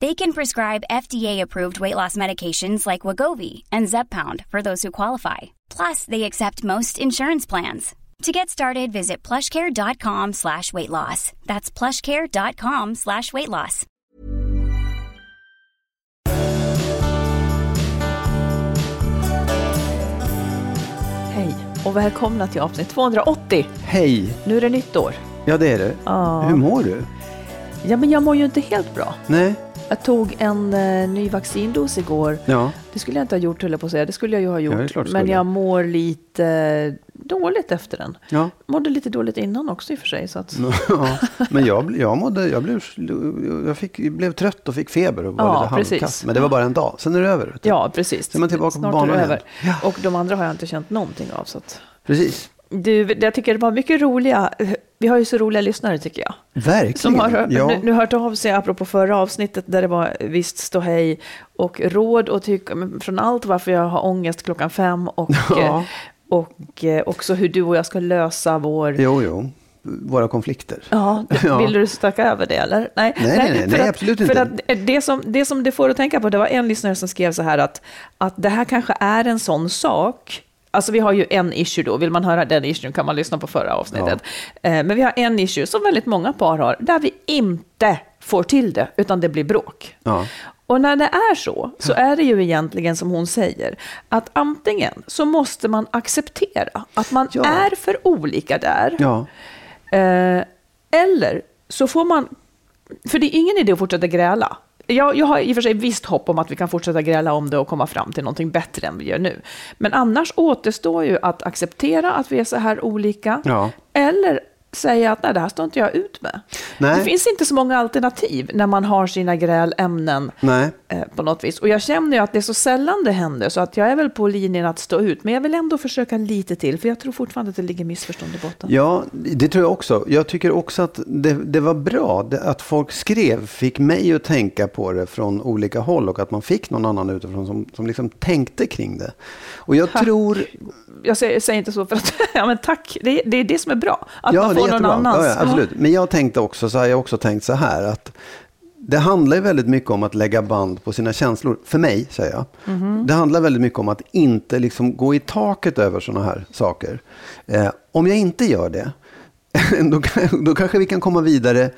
They can prescribe FDA-approved weight loss medications like Wagovi and Zepbound for those who qualify. Plus, they accept most insurance plans. To get started, visit plushcare.com slash weight loss. That's plushcare.com slash weight loss. Hej och välkomna till avsnitt 280. Hej! Nu är det nytt år. Ja, det är det. Ja. Hur mår du? Ja, men jag mår ju inte helt bra. Nej? Jag tog en eh, ny vaccindos igår. Ja. Det skulle jag inte ha gjort, höll jag på att säga. Det skulle jag ju ha Ja, det är gjort. klart du men skulle. jag mår lite eh, dåligt efter den. Ja. Mådde lite dåligt innan också i och för sig. Så att... ja. Men jag, jag, mådde, jag, blev, jag fick, blev trött och fick feber och var Ja, lite precis. halvkass. Men det var bara en dag. Sen är det över. vet du. Ja, precis. Sen är man tillbaka på Snart banan är det igen. över. Ja. Och de andra har jag inte känt någonting av. Så att... Precis. Du, jag tycker det var mycket roliga. Vi har ju så roliga lyssnare tycker jag. Verkligen. Som har ja. nu, nu hört av sig apropå förra avsnittet där det var visst ståhej och råd och tycka men från allt varför jag har ångest klockan fem och, Ja. eh, och eh, också hur du och jag ska lösa vår... Jo, jo. Våra konflikter. Ja, Ja. vill du stacka över det eller? Nej, Nej, nej, nej, för nej, att, absolut för inte. Att det, som, det som det får att tänka på, det var en lyssnare som skrev så här att, att det här kanske är en sån sak. Alltså vi har ju en issue då, vill man höra den issuen kan man lyssna på förra avsnittet. Eh, Men vi har en issue som väldigt många par har, där vi inte får till det, utan det blir bråk. Ja. Och när det är så, så är det ju egentligen som hon säger, att antingen så måste man acceptera att man Ja. är för olika där, Ja. Eh, eller så får man, för det är ingen idé att fortsätta gräla. Jag, jag har i och för sig visst hopp om att vi kan fortsätta gräla om det och komma fram till någonting bättre än vi gör nu. Men annars återstår ju att acceptera att vi är så här olika. Ja. Eller säga att nej, det här står inte jag ut med. Nej. Det finns inte så många alternativ när man har sina grälämnen Nej. eh, på något vis. Och jag känner ju att det är så sällan det händer, så att jag är väl på linjen att stå ut. Men jag vill ändå försöka lite till, för jag tror fortfarande att det ligger missförstånd i botten. Ja, det tror jag också. Jag tycker också att det, det var bra att folk skrev, fick mig att tänka på det från olika håll och att man fick någon annan utifrån som, som liksom tänkte kring det. Och jag tror... jag säger, säger inte så för att, ja men tack, det, det är det som är bra. Att ja, får någon jättebra. annans. Ja, ja, absolut. Men jag tänkte också, så har jag också tänkt så här att det handlar ju väldigt mycket om att lägga band på sina känslor. För mig, säger jag. Mhm. Det handlar väldigt mycket om att inte liksom gå i taket över sådana här saker. Eh, om jag inte gör det, då, kan- då kanske vi kan komma vidare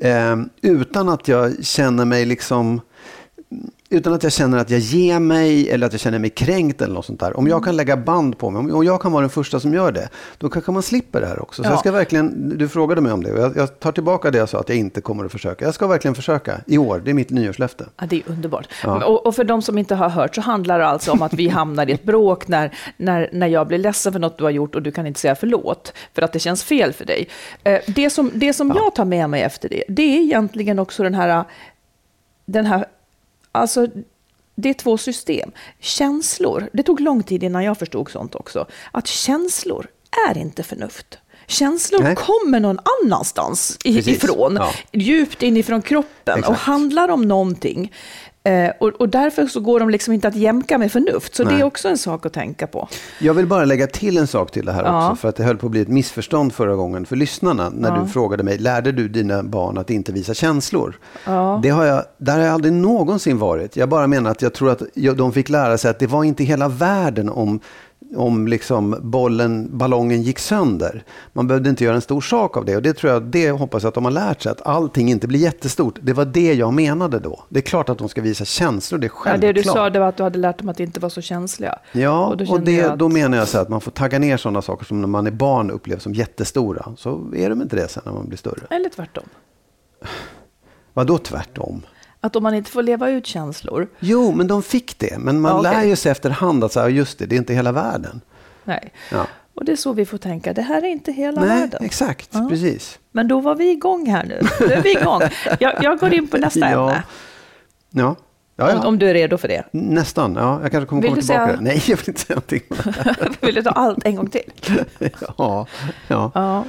eh, utan att jag känner mig liksom utan att jag känner att jag ger mig eller att jag känner mig kränkt eller något sånt där. Om jag kan lägga band på mig, och jag kan vara den första som gör det, då kanske man slipper det här också. Så Ja. jag ska verkligen, du frågade mig om det och jag, jag tar tillbaka det jag sa att jag inte kommer att försöka. Jag ska verkligen försöka i år, det är mitt nyårslöfte. Ja, det är underbart. Ja. Och, och för de som inte har hört så handlar det alltså om att vi hamnar i ett bråk när, när, när jag blir ledsen för något du har gjort och du kan inte säga förlåt för att det känns fel för dig. Eh, Det som, det som jag tar med mig efter det, det är egentligen också den här, den här alltså det är två system. Känslor, det tog lång tid innan jag förstod sånt också, att känslor är inte förnuft. Känslor Nej. kommer någon annanstans Precis. ifrån, Ja. djupt inifrån kroppen och Exakt. handlar om någonting. Eh, och, och därför så går de liksom inte att jämka med förnuft. Så det Nej. är också en sak att tänka på. Jag vill bara lägga till en sak till det här Ja. också. För att det höll på att bli ett missförstånd förra gången för lyssnarna. När du frågade mig, lärde du dina barn att inte visa känslor? Det har jag, där har jag aldrig någonsin varit. Jag bara menar att jag tror att de fick lära sig att det var inte hela världen om om liksom bollen, ballongen gick sönder. Man behövde inte göra en stor sak av det. Och det tror jag, det hoppas jag att de har lärt sig. Att allting inte blir jättestort. Det var det jag menade då. Det är klart att de ska visa känslor, det är Ja, självklart. det du sa det var att du hade lärt dem att inte vara så känsliga. Ja, Och och, då kände det, att- då menar jag så att man får tagga ner sådana saker som när man är barn upplevs som jättestora. Så är de inte det sen när man blir större. Eller tvärtom. Vad då tvärtom? Att om man inte får leva ut känslor, Jo, men de fick det. Men man Ja, okej. lär ju sig efterhand att här, just det, det är inte hela världen. nej. Ja. Och det är så vi får tänka, det här är inte hela Nej, världen. exakt, Ja. precis. Men då var vi igång här nu. Nu är vi igång. Jag, jag går in på nästa Ja. ämne. Ja, ja, Om, ja. om du är redo för det. nästan. Ja, jag kanske kommer Vill komma tillbaka. säga- Nej, jag vill inte säga någonting. Vill du ta allt en gång till? ja, ja, Ja.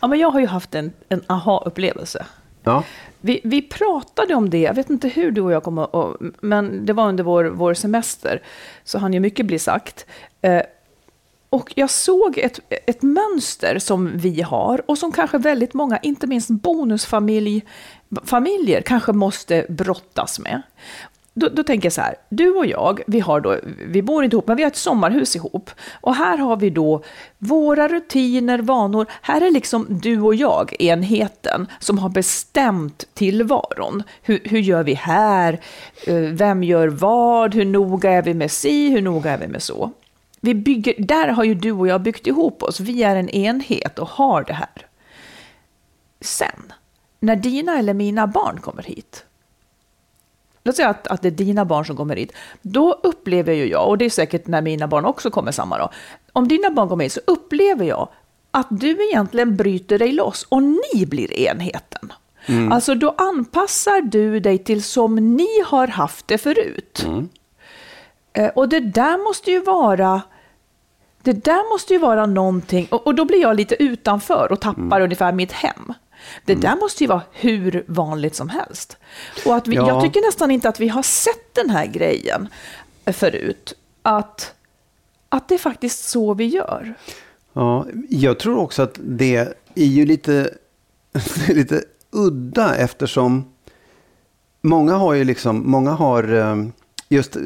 ja men jag har ju haft en, en aha-upplevelse. ja. Vi, vi pratade om det, jag vet inte hur du och jag kom att, men det var under vår, vår semester, så hann ju mycket bli sagt. Eh, och jag såg ett, ett mönster som vi har och som kanske väldigt många, inte minst bonusfamiljer, kanske måste brottas med. Då, då tänker jag så här, du och jag, vi, har då, vi bor inte ihop, men vi har ett sommarhus ihop. Och här har vi då våra rutiner, vanor. Här är liksom du och jag, enheten, som har bestämt tillvaron. Hur, hur gör vi här? Eh, vem gör vad? Hur noga är vi med si? Hur noga är vi med så? Vi bygger, där har ju du och jag byggt ihop oss. Vi är en enhet och har det här. Sen, när dina eller mina barn kommer hit, låt säga att, att det är dina barn som kommer hit, då upplever ju jag, och det är säkert när mina barn också kommer samma dag, om dina barn kommer hit så upplever jag att du egentligen bryter dig loss och ni blir enheten. Alltså då anpassar du dig till som ni har haft det förut. Eh, Och det där måste ju vara det där måste ju vara någonting, och, och då blir jag lite utanför och tappar ungefär mitt hem. Det där måste ju vara hur vanligt som helst. Och att vi, Ja. Jag tycker nästan inte att vi har sett den här grejen förut. Att, att det är faktiskt så vi gör. Ja, jag tror också att det är ju lite, lite udda eftersom många har ju liksom, många har eh, just eh,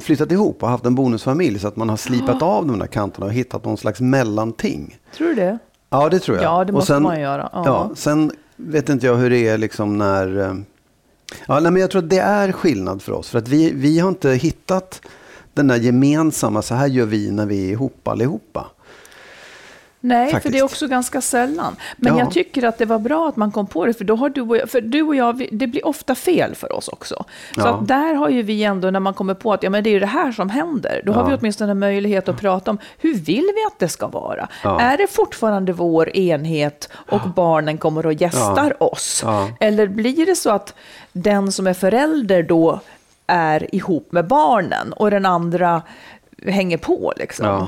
flyttat ihop och haft en bonusfamilj så att man har slipat av de där kanterna och hittat någon slags mellanting. Tror du det? Ja, det tror jag. Ja, det måste man göra. Ja. Ja. sen vet inte jag hur det är liksom när... eh, Ja, nej, men jag tror att det är skillnad för oss. För att vi, vi har inte hittat den där gemensamma, så här gör vi när vi är ihop allihopa. Nej, för Faktiskt. det är också ganska sällan. Men Ja. jag tycker att det var bra att man kom på det, för då har du och jag, för du och jag, det blir ofta fel för oss också. Så Ja. att där har ju vi ändå, när man kommer på att ja, men det är det här som händer, då har Ja. vi åtminstone möjlighet att prata om hur vill vi att det ska vara? Är det fortfarande vår enhet och barnen kommer och gästar oss? Eller blir det så att den som är förälder då är ihop med barnen och den andra hänger på liksom?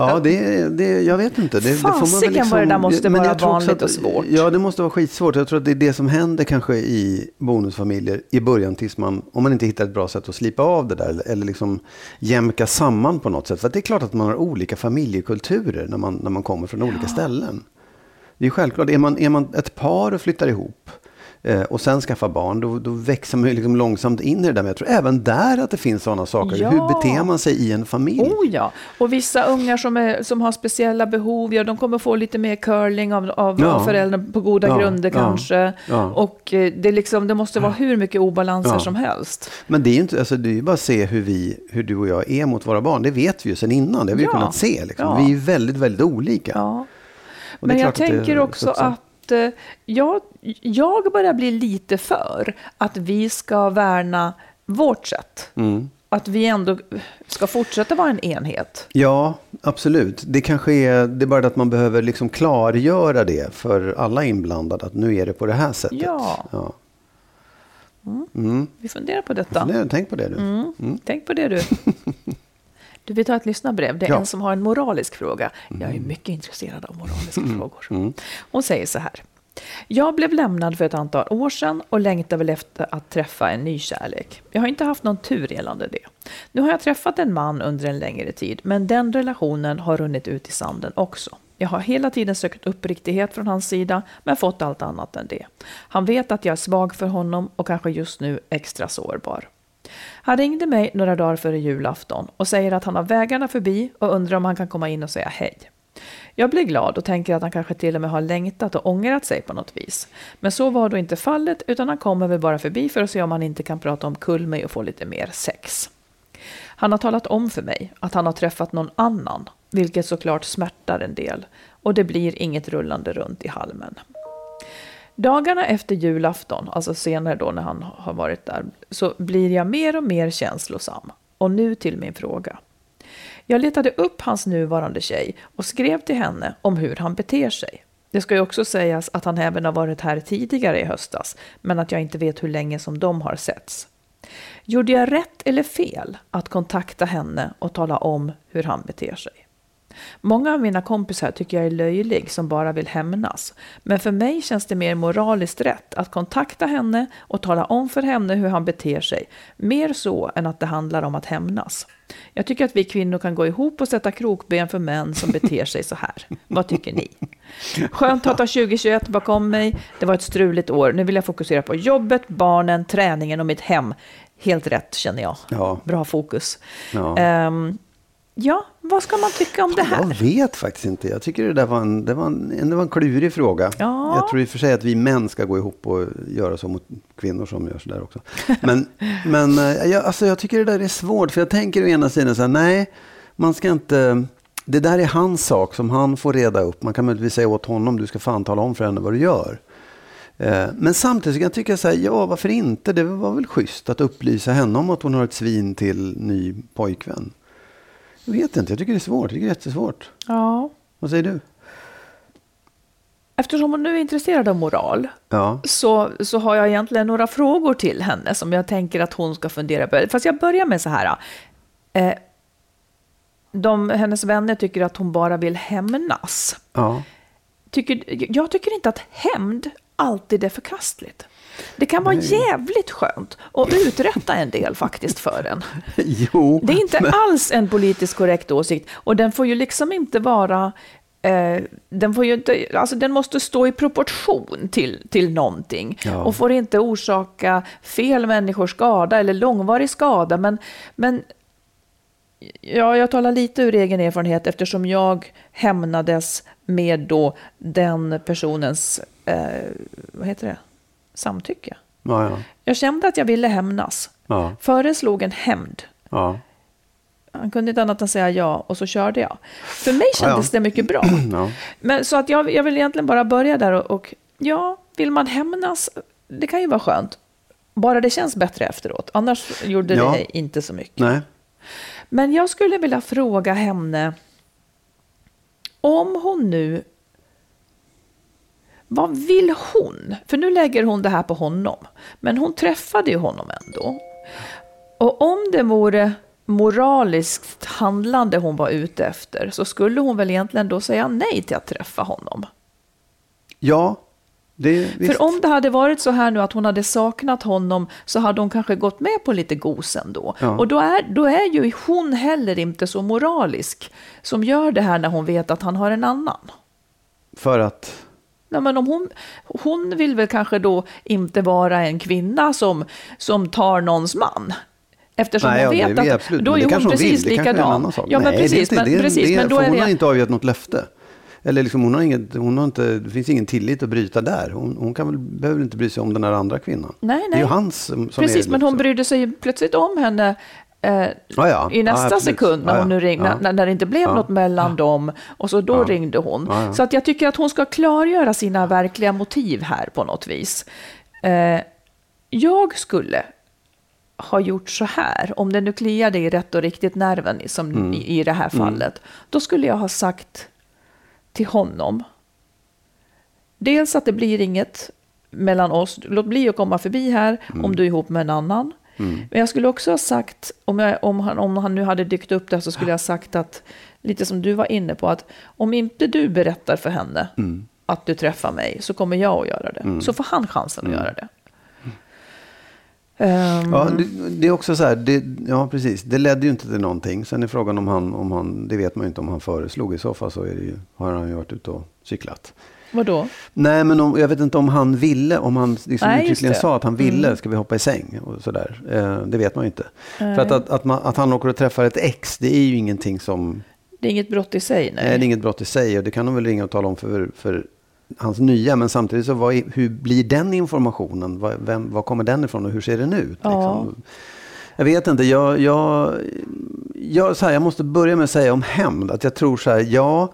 Ja. Ja, det, det, jag vet inte. Det, det får man väl liksom- Fasiken vad det där måste Men vara vanligt att- och svårt. Ja, det måste vara skitsvårt. Jag tror att det är det som händer kanske i bonusfamiljer i början tills man, om man inte hittar ett bra sätt att slipa av det där eller, eller liksom jämka samman på något sätt. För att det är klart att man har olika familjekulturer när man, när man kommer från olika ställen. Det är självklart, är man, är man ett par och flyttar ihop eh, och sen skaffar barn, då, då växer man ju liksom långsamt in i det där. Men jag tror även där att det finns sådana saker. Ja. Hur beter man sig i en familj? Oh ja, och vissa ungar som, är, som har speciella behov, ja, de kommer få lite mer curling av, av, Ja. föräldrarna på goda Ja, grunder kanske. Och eh, det, liksom, det måste vara hur mycket obalanser som helst. Men det är ju inte, alltså det är bara att se hur, vi, hur du och jag är mot våra barn. Det vet vi ju sedan innan. Det har vi ju kunnat se. Liksom. Vi är väldigt, väldigt olika. Men jag tänker också så att- att eh, jag, jag börjar bli lite för att vi ska värna vårt sätt. Mm. Att vi ändå ska fortsätta vara en enhet. Ja, absolut. Det kanske är, det är bara att man behöver liksom klargöra det för alla inblandade. Att nu är det på det här sättet. Ja. ja. Vi funderar på detta. Nej, tänk på det du. Mm. Tänk på det du. Du vill ta ett lyssnarbrev? Det är Ja. en som har en moralisk fråga. Jag är mycket intresserad av moraliska frågor. Hon säger så här. Jag blev lämnad för ett antal år sedan och längtar väl efter att träffa en ny kärlek. Jag har inte haft någon tur gällande det. Nu har jag träffat en man under en längre tid, men den relationen har runnit ut i sanden också. Jag har hela tiden sökt uppriktighet från hans sida, men fått allt annat än det. Han vet att jag är svag för honom och kanske just nu extra sårbar. Han ringde mig några dagar före julafton och säger att han har vägarna förbi och undrar om han kan komma in och säga hej. Jag blir glad och tänker att han kanske till och med har längtat och ångrat sig på något vis. Men så var då inte fallet, utan han kommer väl bara förbi för att se om han inte kan prata omkull mig och få lite mer sex. Han har talat om för mig att han har träffat någon annan, vilket såklart smärtar en del. Och det blir inget rullande runt i halmen. Dagarna efter julafton, alltså senare då när han har varit där, så blir jag mer och mer känslosam. Och nu till min fråga. Jag letade upp hans nuvarande tjej och skrev till henne om hur han beter sig. Det ska ju också sägas att han även har varit här tidigare i höstas, men att jag inte vet hur länge som de har setts. Gjorde jag rätt eller fel att kontakta henne och tala om hur han beter sig? Många av mina kompisar tycker jag är löjlig som bara vill hämnas. Men för mig känns det mer moraliskt rätt att kontakta henne och tala om för henne hur han beter sig. Mer så än att det handlar om att hämnas. Jag tycker att vi kvinnor kan gå ihop och sätta krokben för män som beter sig så här. Vad tycker ni? Skönt att ha 2021 bakom mig. Det var ett struligt år. Nu vill jag fokusera på jobbet, barnen, träningen och mitt hem. Helt rätt känner jag. Ja. Bra fokus. Ja. Ehm, ja, vad ska man tycka om det här? Jag vet faktiskt inte. Jag tycker det där var en, det var en, det var en klurig fråga. Ja. Jag tror i och för sig att vi män ska gå ihop och göra så mot kvinnor som gör så där också. Men, men eh, jag, alltså jag tycker det där är svårt. För jag tänker å ena sidan så här, nej, man ska inte... Det där är hans sak som han får reda upp. Man kan möjligtvis säga åt honom, du ska fan tala om för henne vad du gör. Eh, Men samtidigt kan jag tycka så här, ja varför inte? Det var väl schysst att upplysa henne om att hon har ett svin till ny pojkvän. Jag vet inte, jag tycker det är svårt. Jag tycker det är jättesvårt. Ja. Vad säger du? Eftersom hon nu är intresserad av moral Ja, så, så har jag egentligen några frågor till henne som jag tänker att hon ska fundera på. Fast jag börjar med så här. Eh, de, hennes vänner tycker att hon bara vill hämnas. ja. Tycker, jag tycker inte att hämnd alltid är förkastligt. Det kan vara jävligt skönt att uträtta en del faktiskt för en. Jo. Det är inte alls en politiskt korrekt åsikt. Och den får ju liksom inte vara... Eh, den, får ju inte, alltså den måste stå i proportion till, till någonting. Ja. Och får inte orsaka fel människors skada eller långvarig skada. Men, men ja, jag talar lite ur egen erfarenhet eftersom jag hämnades med då den personens, eh, vad heter det, samtycke. Ja, ja. Jag kände att jag ville hämnas. Ja, Föreslog en hämnd. ja. Han kunde inte annat än säga ja och så körde jag. För mig kändes det mycket bra. Men så att jag, jag vill egentligen bara börja där och, och ja, vill man hämnas, det kan ju vara skönt. Bara det känns bättre efteråt. Annars gjorde det inte så mycket. Nej. Men jag skulle vilja fråga henne om hon nu... Vad vill hon? För nu lägger hon det här på honom. Men hon träffade ju honom ändå. Och om det vore moraliskt handlande hon var ute efter så skulle hon väl egentligen då säga nej till att träffa honom. Ja, det visst. För om det hade varit så här nu att hon hade saknat honom så hade hon kanske gått med på lite gosen då. Ja. Och då är, då är ju hon heller inte så moralisk som gör det här när hon vet att han har en annan. För att... Nej, men om hon, hon vill väl kanske då inte vara en kvinna som, som tar någons man. Eftersom Nej, hon ja, vet är att absolut. då är hon precis en likadan. Ja, men Nej, precis. det men, det, precis, det, men då är hon det... har inte avgett något löfte. Eller liksom, hon har inget, hon har inte, det finns ingen tillit att bryta där. Hon, hon kan väl, behöver inte bry sig om den här andra kvinnan. Nej, Det är nej. ju hans som, Precis, är men hon liksom- brydde sig plötsligt om henne eh, Ja, ja. i nästa absolut. sekund när, Ja, hon nu ringde, när, när det inte blev något mellan dem. Och så då ringde hon. Så att jag tycker att hon ska klargöra sina verkliga motiv här på något vis. Eh, jag skulle ha gjort så här, om det nu kliade i rätt och riktigt nerven som Mm. i, i det här fallet, då skulle jag ha sagt till honom, dels att det blir inget mellan oss, låt bli att komma förbi här Mm. om du är ihop med en annan. Mm. Men jag skulle också ha sagt, om, jag, om, han, om han nu hade dykt upp där så skulle jag ha sagt att, lite som du var inne på, att om inte du berättar för henne Mm. att du träffar mig så kommer jag att göra det. Så får han chansen att göra det. Ehm, Ja, det, det är också så här, det, ja precis, det ledde ju inte till någonting. Sen är frågan om han, om han, det vet man ju inte om han föreslog. I så fall så är det ju, har han ju varit ute och cyklat. Vadå? Nej, men om, jag vet inte om han ville, om han liksom Nej, uttryckligen sa att han ville, Mm. ska vi hoppa i säng och sådär. Eh, det vet man ju inte. För att, att, att, man, att han åker och träffar ett ex, det är ju ingenting som, Det är inget brott i sig, nej. nej. det är inget brott i sig. Och det kan de väl ringa och tala om för, för hans nya. Men samtidigt så, vad, hur blir den informationen? Vad, vem, vad kommer den ifrån och hur ser den ut? Ja. Liksom? Jag vet inte, jag, jag, jag, så här, jag måste börja med att säga om hämnd. Att jag tror så här, ja,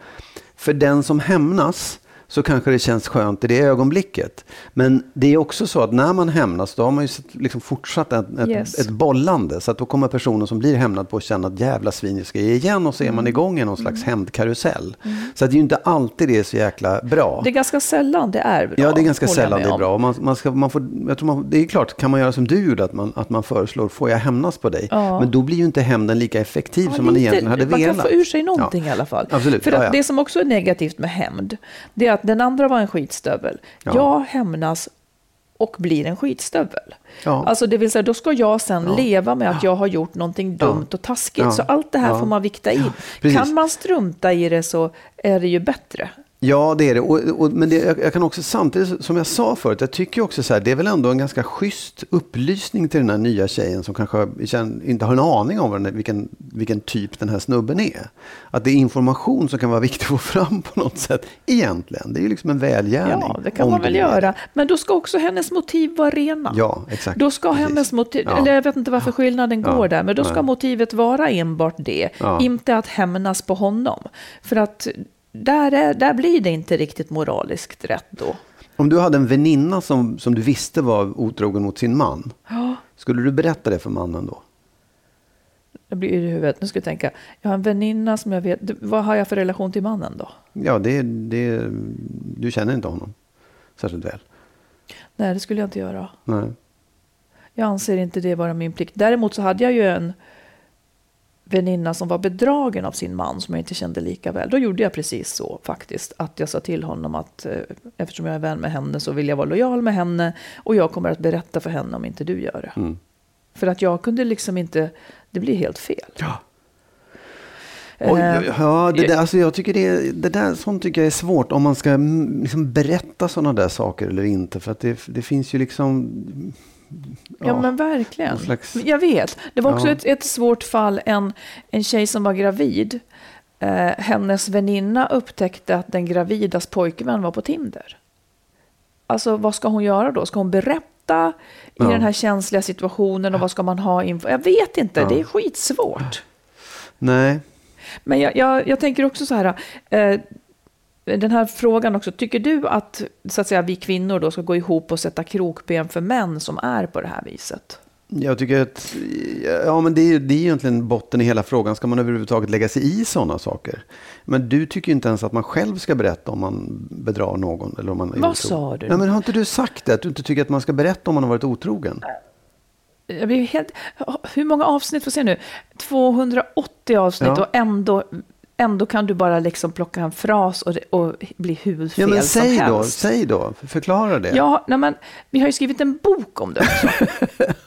för den som hämnas så kanske det känns skönt i det ögonblicket. Men det är också så att när man hämnas, då har man ju liksom fortsatt ett, Yes. ett bollande. Så att då kommer personen som blir hämnad på att känna att jävla svin, jag ska ge igen. Och så är Mm. man igång i någon slags hämndkarusell. Så att det är ju inte alltid det är så jäkla bra. Det är ganska sällan det är bra. Ja, det är ganska sällan det är bra. Och Man, man ska, man får, jag tror man, det är klart, kan man göra som du gjorde, att man, att man föreslår, får jag hämnas på dig? Ja. Men då blir ju inte hämnden lika effektiv Ja, som man egentligen hade man velat. kan få ur sig någonting Ja. i alla fall. Absolut, För att det som också är negativt med hämnd, det är att den andra var en skitstövel. Ja. Jag hämnas och blir en skitstövel. Ja. Alltså det vill säga, då ska jag sen Ja. leva med att jag har gjort någonting dumt och taskigt. Så allt det här får man vikta in. kan man strunta i det så är det ju bättre. Ja, det är det. Och, och, men det, jag, jag kan också samtidigt, som jag sa förut, jag tycker också så här, det är väl ändå en ganska schysst upplysning till den här nya tjejen som kanske inte har en aning om den, vilken, vilken typ den här snubben är. Att det är information som kan vara viktig att få fram på något sätt, egentligen. Det är ju liksom en välgärning. Ja, det kan man väl göra. Men då ska också hennes motiv vara rena. Ja, exakt. Då ska Precis. hennes motiv, Ja. eller jag vet inte varför skillnaden Ja. går där, men då ska Nej. motivet vara enbart det, Ja. inte att hämnas på honom. För att där, är, där blir det inte riktigt moraliskt rätt då. Om du hade en väninna som, som du visste var otrogen mot sin man, Ja, skulle du berätta det för mannen då? det blir i huvudet. Nu ska jag tänka, jag har en väninna som jag vet, vad har jag för relation till mannen då? Ja, det, det, du känner inte honom särskilt väl. Nej, det skulle jag inte göra. Nej. Jag anser inte det vara min plikt. Däremot så hade jag ju en väninna som var bedragen av sin man som jag inte kände lika väl. Då gjorde jag precis så faktiskt. Att jag sa till honom att eh, eftersom jag är vän med henne så vill jag vara lojal med henne. Och jag kommer att berätta för henne om inte du gör det. Mm. För att jag kunde liksom inte, det blir helt fel. Ja. Eh, Oj, ja, det där, alltså jag tycker det, det där, sånt tycker jag är svårt om man ska mm, liksom berätta sådana där saker eller inte. För att det, det finns ju liksom... Ja, men verkligen. slags- Jag vet. Det var också Ja. ett, ett svårt fall. En, en tjej som var gravid. Eh, hennes väninna upptäckte att den gravidas pojkvän var på Tinder. Alltså vad ska hon göra då? Ska hon berätta i Ja. den här känsliga situationen och vad ska man ha info? Jag vet inte, Ja. det är skitsvårt. Nej. Men jag, jag, jag tänker också så här, eh, den här frågan också, tycker du att, så att säga, vi kvinnor då ska gå ihop och sätta krokben för män som är på det här viset? Jag tycker att ja, men det, är, det är egentligen botten i hela frågan. Ska man överhuvudtaget lägga sig i sådana saker? Men du tycker inte ens att man själv ska berätta om man bedrar någon. Eller om man är Vad otrogen. sa du? Nej, men har inte du sagt det? Att du inte tycker att man ska berätta om man har varit otrogen? Jag blir helt, hur många avsnitt får se nu? 280 avsnitt Ja. och ändå, ändå kan du bara liksom plocka en fras och, och bli hur fel Ja, men som säg då, helst. säg då. Förklara det. Ja, nej, men vi har ju skrivit en bok om det också.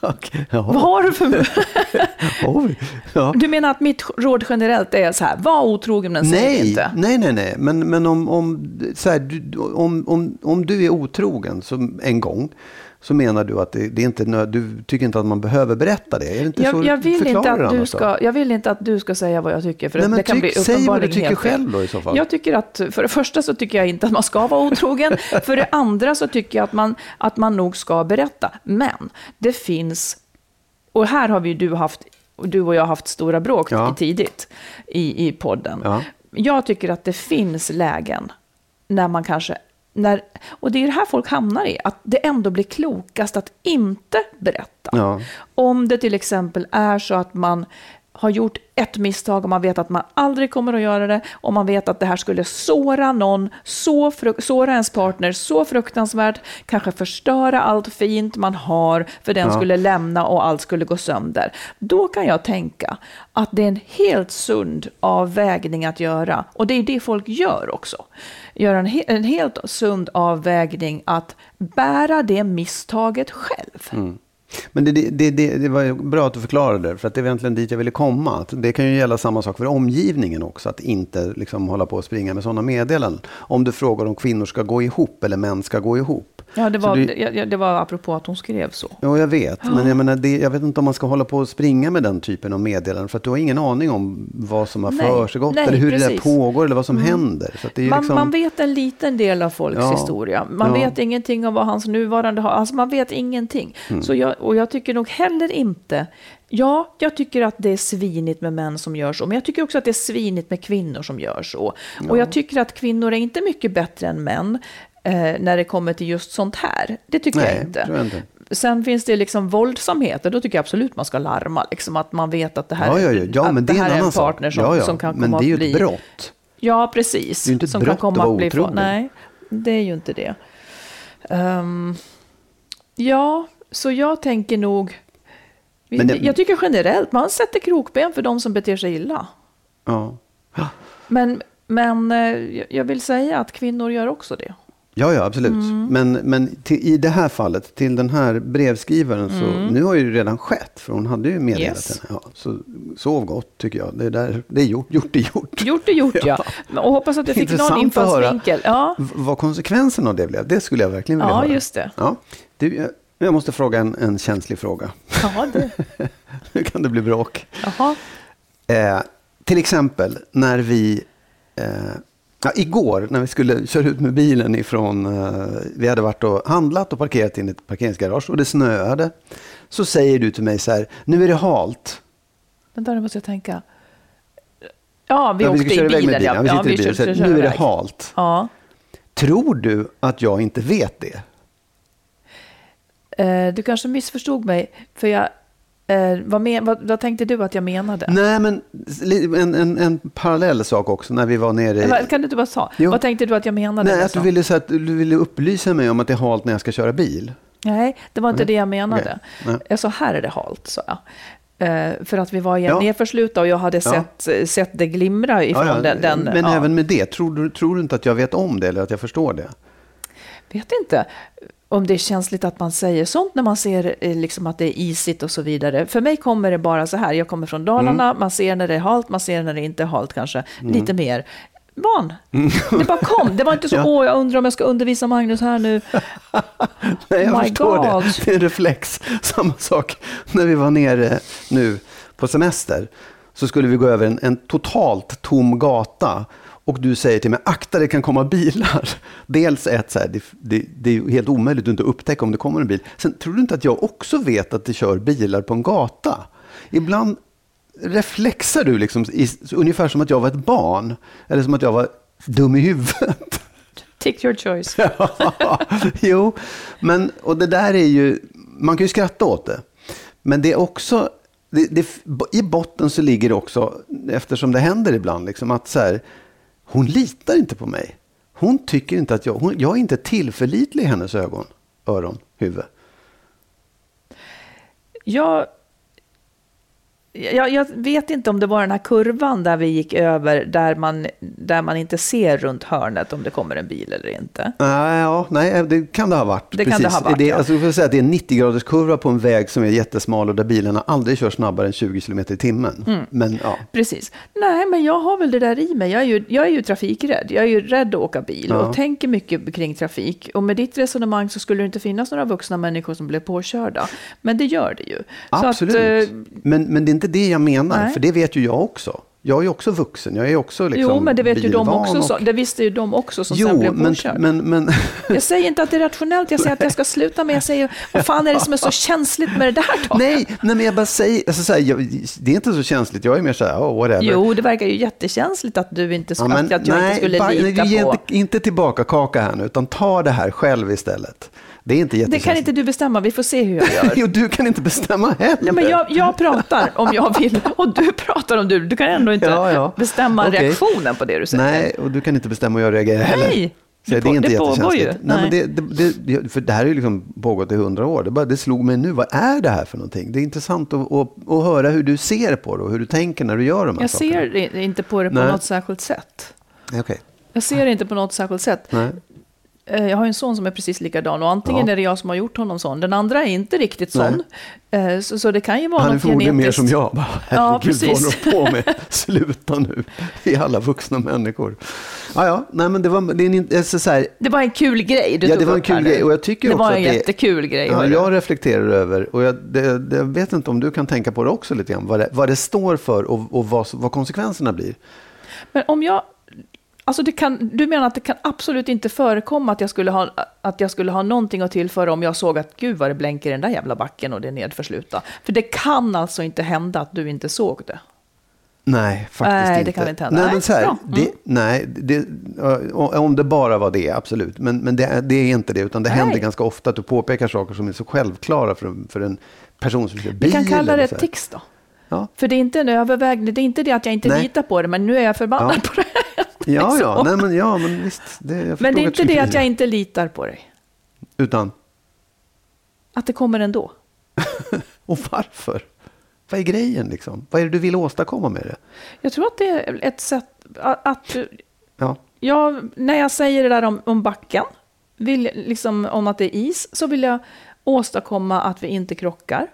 Okej, ja. Vad har du för... Oj. Ja. Du menar att mitt råd generellt är så här, var otrogen men säg Nej, inte? nej, nej, nej. Men, men om, om, så här, du, om, om, om du är otrogen som en gång så menar du att det, det är inte du tycker inte att man behöver berätta det? Är det inte så Jag, jag, vill inte att du ska, jag vill inte att du ska säga vad jag tycker, för Nej, det kan tyck- bli säg vad du tycker själv då i så fall. Jag tycker att, för det första så tycker jag inte att man ska vara otrogen. för det andra så tycker jag att man, att man nog ska berätta. Men det finns, och här har vi ju du haft, du och jag haft stora bråk Ja. tidigt i, i podden. Ja. Jag tycker att det finns lägen när man kanske, när, och det är det här folk hamnar i, att det ändå blir klokast att inte berätta. Ja. Om det till exempel är så att man har gjort ett misstag och man vet att man aldrig kommer att göra det och man vet att det här skulle såra någon, så såra ens partner så fruktansvärt, kanske förstöra allt fint man har för den Ja. skulle lämna och allt skulle gå sönder. Då kan jag tänka att det är en helt sund avvägning att göra och det är det folk gör också. Göra en, he- en helt sund avvägning att bära det misstaget själv. Men det, det, det, det, var bra att du förklarade det, för att det är egentligen dit jag ville komma. Det kan ju gälla samma sak för omgivningen också, att inte liksom hålla på och springa med sådana meddelanden. Om du frågar om kvinnor ska gå ihop eller män ska gå ihop. Ja, det var, du- det, var apropå att hon skrev så. Ja, jag vet. Men jag, menar, det, jag vet inte om man ska hålla på och springa med den typen av meddelanden. För att du har ingen aning om vad som har försiggått. Eller hur det där precis. Mm. pågår eller vad som händer. Så att det är ju Man, liksom, man vet en liten del av folks Ja, historia. Man ja. vet ingenting om vad hans nuvarande har. Alltså man vet ingenting. Mm. Så jag, och jag tycker nog heller inte... Ja, jag tycker att det är svinigt med män som gör så. Men jag tycker också att det är svinigt med kvinnor som gör så. Och jag tycker att kvinnor är inte mycket bättre än män eh, när det kommer till just sånt här. Det tycker Nej, jag inte. tror jag inte. Sen finns det liksom våldsamheter, då tycker jag absolut man ska larma. Liksom att man vet att det här, ja, ja, ja. ja att men det, det är här en är en sak. partner som, ja, ja. som kan Men komma det är ju att bli... ett brott. Ja, precis. Det är ju inte ett som brott kan komma att att bli otrogen. Nej, det är ju inte det. Ehm, ja, så jag tänker nog... Det- Jag tycker generellt, man sätter krokben för de som beter sig illa. Ja. Men, men eh, jag vill säga att kvinnor gör också det. Ja, ja, absolut. Mm. Men, men till, i det här fallet, till den här brevskrivaren, så nu har ju det redan skett. För hon hade ju meddelat Mm. Yes. henne. Ja, så sov gott, tycker jag. Det är, där, det är gjort, gjort är gjort. Gjort är gjort, ja. Och hoppas att du fick någon infallsvinkel. Ja, vad konsekvensen av det blev. Det skulle jag verkligen vilja Ja, höra. just det. Ja. Du, jag, jag måste fråga en, en känslig fråga. ja det. Nu kan det bli bråk. Jaha. Eh, till exempel när vi, eh, ja, igår när vi skulle köra ut med bilen ifrån, eh, vi hade varit och handlat och parkerat in i ett parkeringsgarage och det snöade. Så säger du till mig så här, nu är det halt. Vänta, nu måste jag tänka. Ja, vi Ja, åkte ska i bilen. bilen. Ja, vi sitter i bilen. kör- här, kör nu är det halt. Ja. Tror du att jag inte vet det? Eh, du kanske missförstod mig, för jag... Eh, vad, men, vad, vad tänkte du att jag menade? Nej, men en, en, en parallell sak också när vi var nere i... Eh, Kan du inte bara säga? Vad tänkte du att jag menade? Nej, att du ville, så att du ville upplysa mig om att det är halt när jag ska köra bil. Nej, det var inte Okej. det jag menade. Nej. Jag sa här är det halt, sa jag. Eh, för att vi var i en Ja. nedförsluta och jag hade Ja. sett, sett det glimra ifrån Ja, den. den men även med det, tror du, tror du inte att jag vet om det eller att jag förstår det? vet inte om det är känsligt att man säger sånt när man ser eh, liksom att det är isigt och så vidare. För mig kommer det bara så här, jag kommer från Dalarna, Mm. man ser när det är halt, man ser när det inte är halt kanske, lite mer. Van. Det bara kom, det var inte så, Mm. Ja. åh jag undrar om jag ska undervisa Magnus här nu. Nej, jag My förstår God. det. Det är en reflex. Samma sak när vi var nere nu på semester. Så skulle vi gå över en, en totalt tom gata. Och du säger till mig, akta det kan komma bilar. Dels ett, så här, det, det, det är helt omöjligt att inte upptäcka om det kommer en bil. Sen tror du inte att jag också vet att det kör bilar på en gata? Ibland reflexar du liksom, i, ungefär som att jag var ett barn. Eller som att jag var dum i huvudet. Take your choice. Ja, jo, men och det där är ju, man kan ju skratta åt det. Men det är också, det, det, i botten så ligger det också, eftersom det händer ibland, liksom att så här, hon litar inte på mig. Hon tycker inte att jag, hon, jag är inte tillförlitlig i hennes ögon, öron, huvud. Jag, jag, jag vet inte om det var den här kurvan där vi gick över, där man, där man inte ser runt hörnet om det kommer en bil eller inte. Nej, ja, nej, det kan det ha varit. Det kan det ha varit, det, ja. alltså, jag får säga att det är en 90-graders kurva på en väg som är jättesmal och där bilarna aldrig kör snabbare än 20 km i timmen. Mm. Men ja, Precis. Nej, men jag har väl det där i mig. Jag är ju, jag är ju trafikrädd. Jag är ju rädd att åka bil Ja. och tänker mycket kring trafik. Och med ditt resonemang så skulle det inte finnas några vuxna människor som blev påkörda. Men det gör det ju. Absolut. Att, eh, men, men det är inte det jag menar, Nej. för det vet ju jag också. Jag är ju också vuxen, jag är också liksom jo, men det vet ju de också. och- Så, det visste ju de också som Jo, sen blev men, påkörda. men, men, Jag säger inte att det är rationellt, jag säger att jag ska sluta, men jag säger, vad fan är det som är så känsligt med det där då? nej, nej, men jag bara säger, alltså, så här, jag, det är inte så känsligt, jag är mer så här, oh, whatever. Jo, det verkar ju jättekänsligt att du inte, Ja, att, men att jag inte skulle bara- lita nej, ge på... Inte, inte tillbaka kaka här nu, utan ta det här själv istället. Det är inte Det kan inte du bestämma, vi får se hur jag gör. Jo, du kan inte bestämma heller. Ja, men jag, jag pratar om jag vill och du pratar om du. Du kan ändå inte Ja, ja. bestämma Okej. reaktionen på det du säger. Nej, och du kan inte bestämma hur jag reagerar heller. Nej, Så det det är inte det jättekänsligt. Nej, men Nej. det, det, det, för det här har ju liksom pågått i hundra år. Det, bara, det slog mig nu. Vad är det här för någonting? Det är intressant att, att, att höra hur du ser på det och hur du tänker när du gör de här Jag sakerna. ser i- inte på det på Nej. något särskilt sätt. Okej. Jag ser det inte på något särskilt sätt. Nej. Eh, Jag har en son som är precis likadan och antingen Ja. är det jag som har gjort honom sån. Den andra är inte riktigt sån. Eh, Så, så det kan ju vara Han är förmodligen mer genetiskt. som jag. Bara, Ja, Herregud, vad precis. håller på med? Sluta nu. Vi är alla vuxna människor. Ja, ja. Nej, men det var, det är en, så här, Det var en kul grej du Ja, tog det var en kul grej, och jag tycker Det också var en att det- jättekul grej. Ja, jag reflekterar över, och jag, det, det, jag vet inte om du kan tänka på det också lite grann, vad det, vad det står för och, och vad, vad konsekvenserna blir. Men om jag... Alltså det kan, du menar att det kan absolut inte förekomma att jag, skulle ha, att jag skulle ha någonting att tillföra om jag såg att gud vad det blänker i den där jävla backen och det är nedförsluta. För det kan alltså inte hända att du inte såg det. Nej, faktiskt Nej, det inte. kan inte hända. Nej, men så här. Mm. det, nej, det, ja, om det bara var det, absolut. Men, men det, är- det är inte det, utan det Nej. händer ganska ofta att du påpekar saker som är så självklara för, för en person som kör bil. Vi kan kalla det tics då. Ja, För det är inte en övervägande, det är inte det att jag inte Nej. litar på det, men nu är jag förbannad Ja. på det. ja, ja. Liksom. Nej, men, ja men visst. Det, Men det är inte det att jag inte litar på dig. Utan, Att det kommer ändå. och varför? Vad är grejen liksom? Vad är det du vill åstadkomma med det? Jag tror att det är ett sätt att... att Ja, jag, när jag säger det där om, om backen, vill, liksom, om att det är is, så vill jag åstadkomma att vi inte krockar.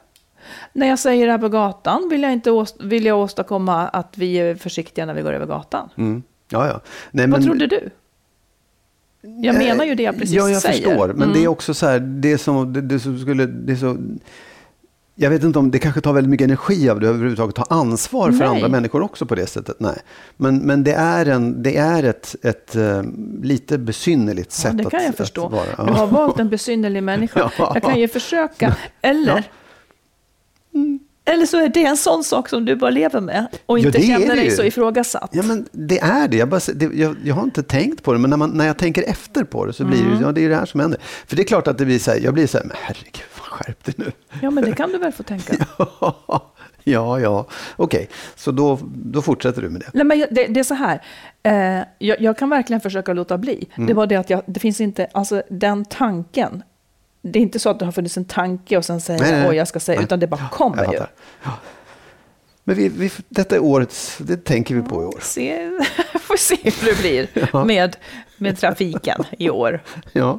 När jag säger det här på gatan vill jag, inte åst, vill jag åstadkomma att vi är försiktiga när vi går över gatan. mm. Ja, ja. Nej, Vad men- trodde du? Jag menar ju det jag precis Ja, jag säger. förstår. Men Mm. det är också så här, det som, det, det som skulle, det så, jag vet inte om det kanske tar väldigt mycket energi av det överhuvudtaget, ta ansvar för Nej. andra människor också på det sättet. Nej. Men, men det är, en, det är ett, ett eh, lite besynnerligt Ja, sätt det kan att, jag förstå. att vara. Du har valt en besynnerlig människa. Ja. Jag kan ju försöka. Eller, Ja. Eller så är det en sån sak som du bara lever med och Ja, inte är känner dig så ifrågasatt. Ja, men det är det. Jag, bara, det jag, jag har inte tänkt på det, men när, man, när jag tänker efter på det så blir Mm. det, ja, det är det här som händer. För det är klart att det blir så här, jag blir så här, men herregud, skärp dig nu. Ja, men det kan du väl få tänka. ja, ja, okej. Så då, då fortsätter du med det. Nej, men det, det är så här. Eh, jag, jag kan verkligen försöka låta bli. Mm. Det var det att jag, det finns inte, alltså den tanken. Det är inte så att det har funnits en tanke och sen säger Nej, nej, jag, nej. jag ska säga, Nej. utan det bara kommer ju. Ja. Men vi, vi, detta är årets, det tänker vi på i år. Se, får se hur det blir med, med trafiken i år. Ja.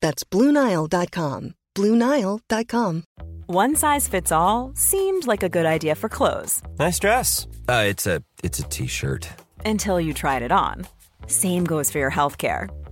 That's BlueNile.com. BlueNile.com. One size fits all seemed like a good idea for clothes Nice dress. Uh, it's a it's a t-shirt. until you tried it on. Same goes for your healthcare.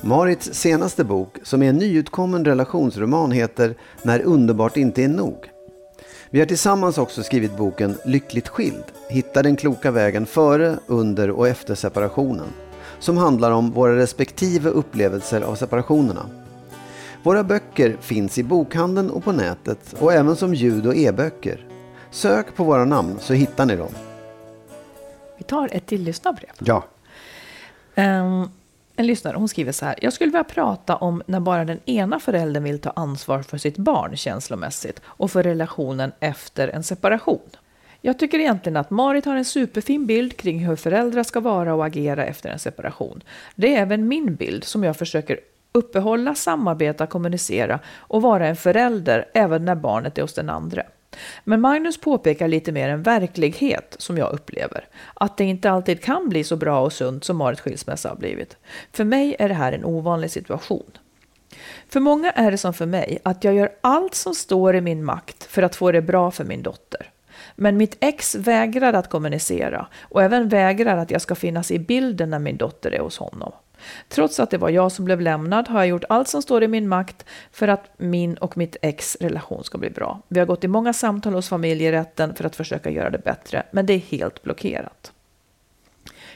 Marits senaste bok, som är en nyutkommen relationsroman, heter När underbart inte är nog. Vi har tillsammans också skrivit boken Lyckligt skild. Hitta den kloka vägen före, under och efter separationen. Som handlar om våra respektive upplevelser av separationerna. Våra böcker finns i bokhandeln och på nätet och även som ljud och e-böcker. Sök på våra namn så hittar ni dem. Vi tar ett till lyssnarbrev. Ja. Um, en lyssnare hon skriver så här. Jag skulle vilja prata om när bara den ena föräldern vill ta ansvar för sitt barn känslomässigt och för relationen efter en separation. Jag tycker egentligen att Marit har en superfin bild kring hur föräldrar ska vara och agera efter en separation. Det är även min bild som jag försöker uppehålla, samarbeta, kommunicera och vara en förälder även när barnet är hos den andra. Men Magnus påpekar lite mer en verklighet som jag upplever. Att det inte alltid kan bli så bra och sunt som Marit skilsmässa har blivit. För mig är det här en ovanlig situation. För många är det som för mig att jag gör allt som står i min makt för att få det bra för min dotter. Men mitt ex vägrar att kommunicera och även vägrar att jag ska finnas i bilden när min dotter är hos honom. Trots att det var jag som blev lämnad har jag gjort allt som står i min makt för att min och mitt ex relation ska bli bra. Vi har gått i många samtal hos familjerätten för att försöka göra det bättre, men det är helt blockerat.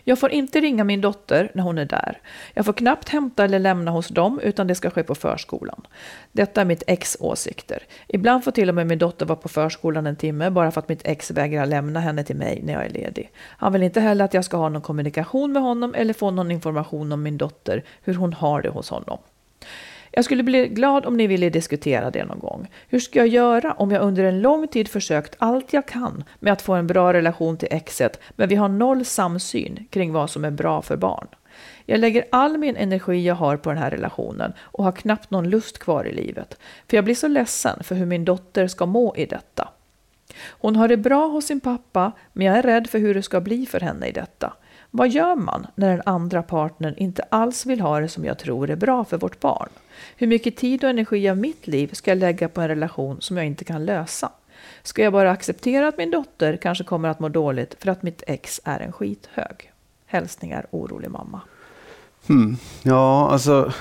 Jag får inte ringa min dotter när hon är där. Jag får knappt hämta eller lämna hos dem, utan det ska ske på förskolan. Detta är mitt ex åsikter. Ibland får till och med min dotter vara på förskolan en timme bara för att mitt ex vägrar lämna henne till mig när jag är ledig. Han vill inte heller att jag ska ha någon kommunikation med honom eller få någon information om min dotter, hur hon har det hos honom. Jag skulle bli glad om ni ville diskutera det någon gång. Hur ska jag göra om jag under en lång tid försökt allt jag kan med att få en bra relation till exet, men vi har noll samsyn kring vad som är bra för barn? Jag lägger all min energi jag har på den här relationen och har knappt någon lust kvar i livet. För jag blir så ledsen för hur min dotter ska må i detta. Hon har det bra hos sin pappa, men jag är rädd för hur det ska bli för henne i detta. Vad gör man när den andra partnern inte alls vill ha det som jag tror är bra för vårt barn? Hur mycket tid och energi av mitt liv ska jag lägga på en relation som jag inte kan lösa? Ska jag bara acceptera att min dotter kanske kommer att må dåligt för att mitt ex är en skithög? Hälsningar orolig mamma. Hmm. Ja, alltså,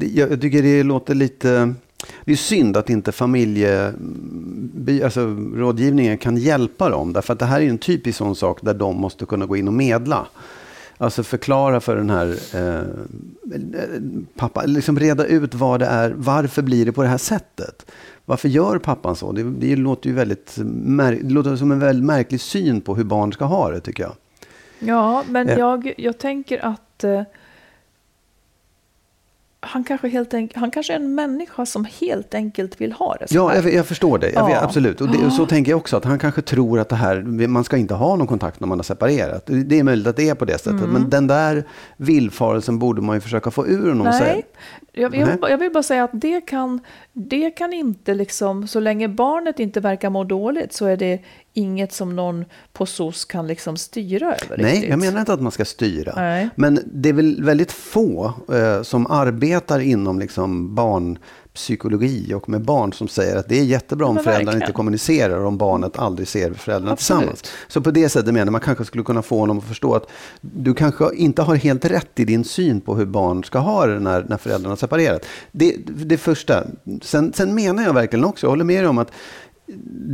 jag tycker det låter lite... Det är synd att inte familje, alltså, rådgivningen kan hjälpa dem. Därför att det här är en typisk sån sak där de måste kunna gå in och medla. Alltså förklara för den här eh, pappa, liksom reda ut vad det är, varför blir det på det här sättet? Varför gör pappan så? Det, det låter ju väldigt, det låter som en väldigt märklig syn på hur barn ska ha det tycker jag. Ja, men eh. jag, jag tänker att eh, han kanske, helt enk- han kanske är en människa som helt enkelt vill ha det så Ja, jag, jag, förstår det. Jag, ja. Absolut. Och, det, så tänker jag också. Att han kanske tror att det här, man ska inte ha någon kontakt när man har separerat. Det är möjligt att det är på det sättet. Mm. Men den där villfarelsen borde man ju försöka få ur honom. Nej, jag, jag, jag, vill bara säga att det kan, det kan inte liksom, så länge barnet inte verkar må dåligt så är det inget som någon på SOS kan liksom styra över. Nej, riktigt. jag menar inte att man ska styra. Nej. Men det är väl väldigt få eh, som arbetar inom liksom barnpsykologi och med barn som säger att det är jättebra om föräldrarna inte kommunicerar och om barnet aldrig ser föräldrarna Absolut. tillsammans. Så på det sättet menar man kanske skulle kunna få honom att förstå att du kanske inte har helt rätt i din syn på hur barn ska ha det när, när föräldrarna separerat. Det, det första. Sen, sen menar jag verkligen också, jag håller med dig om att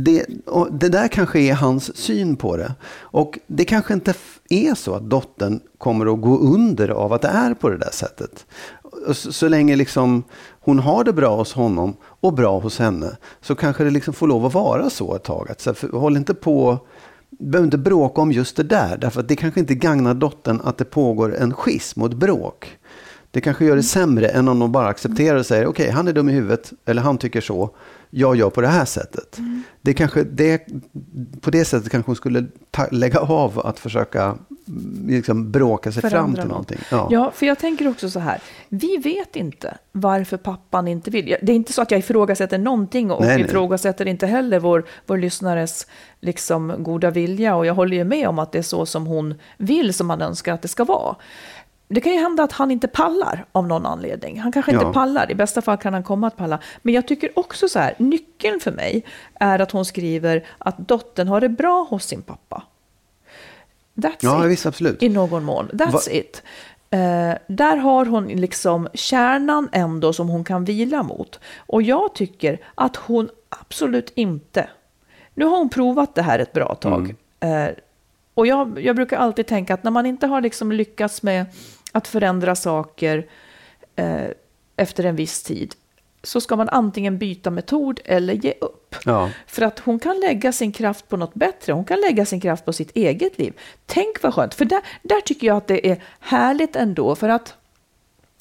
det, det där kanske är hans syn på det. Och det kanske inte är så att dottern kommer att gå under av att det är på det där sättet. Så, så länge liksom hon har det bra hos honom och bra hos henne så kanske det liksom får lov att vara så ett tag. Att, så, håll inte på behöver inte bråka om just det där. Därför att det kanske inte gagnar dottern att det pågår en schism och ett bråk. Det kanske gör det sämre än om de bara accepterar och säger okej, okay, han är dum i huvudet eller han tycker så jag gör på det här sättet. Mm. Det kanske, det, på det sättet kanske hon skulle ta, lägga av att försöka liksom bråka sig fram Förändra till något. någonting. Ja. Ja, för jag tänker också så här. Vi vet inte varför pappan inte vill. Det är inte så att jag ifrågasätter någonting och Nej, nej. ifrågasätter inte heller vår, vår lyssnares liksom, goda vilja. Och jag håller ju med om att det är så som hon vill, som man önskar att det ska vara. Det kan ju hända att han inte pallar av någon anledning. Han kanske Ja. inte pallar, i bästa fall kan han komma att palla. Men jag tycker också så här, nyckeln för mig är att hon skriver att dottern har det bra hos sin pappa. That's Ja, it. visst, absolut. I någon mån. That's Va- it. Eh, där har hon liksom kärnan ändå som hon kan vila mot. Och jag tycker att hon absolut inte... Nu har hon provat det här ett bra tag. Mm. Eh, och jag, jag brukar alltid tänka att när man inte har liksom lyckats med att förändra saker eh, efter en viss tid så ska man antingen byta metod eller ge upp. Ja. För att hon kan lägga sin kraft på något bättre. Hon kan lägga sin kraft på sitt eget liv. Tänk vad skönt. För där, där tycker jag att det är härligt ändå. För att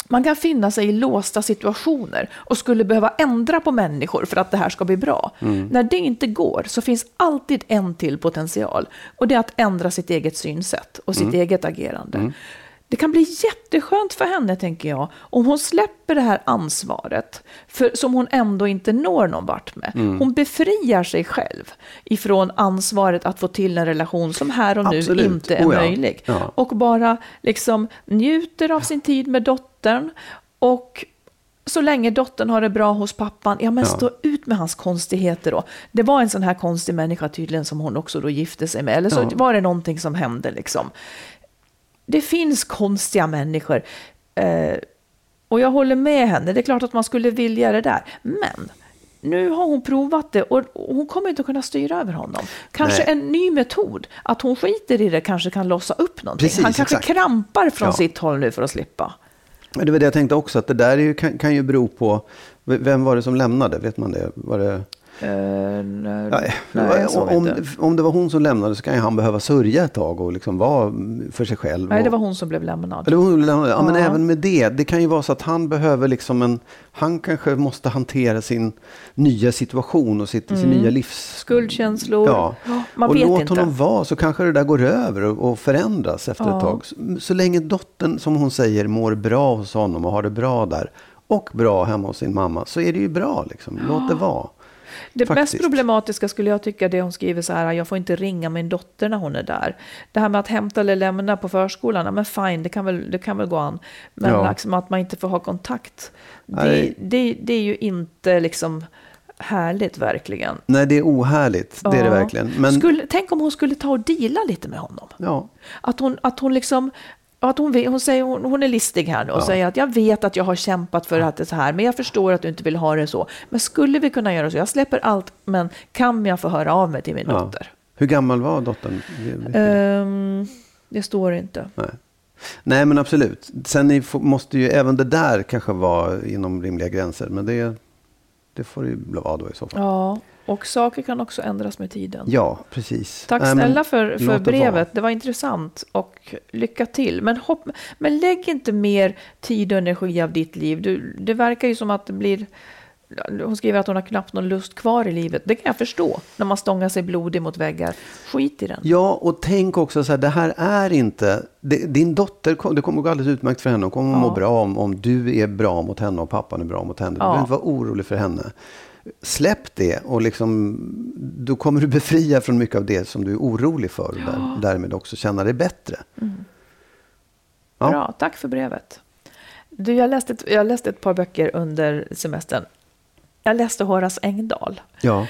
man kan finna sig i låsta situationer och skulle behöva ändra på människor för att det här ska bli bra. När det inte går så finns alltid en till potential. Och det är att ändra sitt eget synsätt och sitt eget agerande. Det kan bli jätteskönt för henne, tänker jag, om hon släpper det här ansvaret för, som hon ändå inte når någon vart med. Hon befriar sig själv ifrån ansvaret att få till en relation som här och nu Absolut. inte är Oh ja. möjlig. Ja. Och bara liksom njuter av sin tid med dottern. Och så länge dottern har det bra hos pappan, ja men Ja. stå ut med hans konstigheter då. Det var en sån här konstig människa tydligen som hon också då gifte sig med. Eller så Ja. var det någonting som hände liksom. Det finns konstiga människor. Eh, och jag håller med henne. Det är klart att man skulle vilja det där. Men nu har hon provat det och hon kommer inte att kunna styra över honom. Kanske Nej. en ny metod. Att hon skiter i det kanske kan lossa upp någonting. Precis, Han kanske exakt. krampar från Ja. sitt håll nu för att slippa. Det var det jag tänkte också, att det där ju, kan, kan ju bero på, vem var det som lämnade? Vet man det? Var det Uh, nej, Nej, nej, om, om det var hon som lämnade så kan ju han behöva sörja ett tag och liksom vara för sig själv. Nej, det var hon som blev lämnad. Eller hon lämnade. Ja, men Ja. även med det. Det kan ju vara så att han behöver liksom en... Han kanske måste hantera sin nya situation och sitt, sin nya livs... Skuldkänslor. Ja. Man och vet låt inte. honom vara så kanske det där går över och, och förändras efter Ja. ett tag. Så, så länge dottern, som hon säger, mår bra hos honom och har det bra där och bra hemma hos sin mamma så är det ju bra. Liksom. Låt det vara. Det Faktiskt. mest problematiska skulle jag tycka det hon skriver så här, jag får inte ringa min dotter när hon är där. Det här med att hämta eller lämna på förskolan, men fine, det kan väl, det kan väl gå an. Men Ja. liksom att man inte får ha kontakt, det, det, det är ju inte liksom härligt verkligen. Nej, det är ohärligt. Det är det verkligen. Men, Skulle, tänk om hon skulle ta och deala lite med honom. ja. Att hon, att hon liksom... Att hon, hon, säger, hon, hon är listig här nu och Ja. säger att jag vet att jag har kämpat för att det är så här, men jag förstår att du inte vill ha det så. Men skulle vi kunna göra så? Jag släpper allt, men kan jag få höra av mig till min Ja. dotter? Hur gammal var dottern? Ehm, det står inte. Nej. Nej, men absolut. Sen måste ju även det där kanske vara inom rimliga gränser. Men det, det får det ju vara då i så fall. Ja, och saker kan också ändras med tiden. Ja, precis. Tack snälla för, för brevet. Det var intressant och lycka till. Men, hopp, men lägg inte mer tid och energi av ditt liv. Du, det verkar ju som att det blir... Hon skriver att hon har knappt någon lust kvar i livet. Det kan jag förstå. När man stångar sig blodig mot väggar. Skit i den. Ja, och tänk också så här, det här är inte... det- Din dotter, det kommer gå alldeles utmärkt för henne. Hon kommer att må Ja. bra om, om du är bra mot henne och pappan är bra mot henne. Du Ja. behöver inte vara orolig för henne. Släpp det och liksom, då kommer du befria från mycket av det som du är orolig för. Och där, därmed också känna dig bättre. Ja. Bra, tack för brevet. Du, jag, läste ett, jag läste ett par böcker under semestern. Jag läste Horace Engdahl. Ja.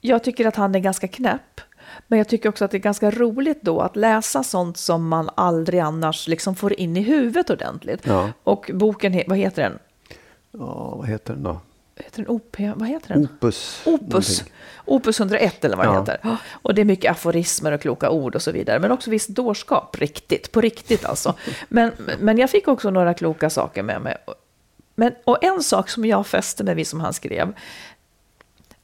Jag tycker att han är ganska knäpp. Men jag tycker också att det är ganska roligt då att läsa sånt som man aldrig annars liksom får in i huvudet ordentligt. Ja. Och boken, vad heter den? ja, vad heter den då? Heter den OP? Vad heter den? Opus. Opus. Opus 101 eller vad det Ja. heter. Och det är mycket aforismer och kloka ord och så vidare. Men också viss dårskap, riktigt, på riktigt alltså. Men, men jag fick också några kloka saker med mig. Men, och en sak som jag fäste mig vid som han skrev.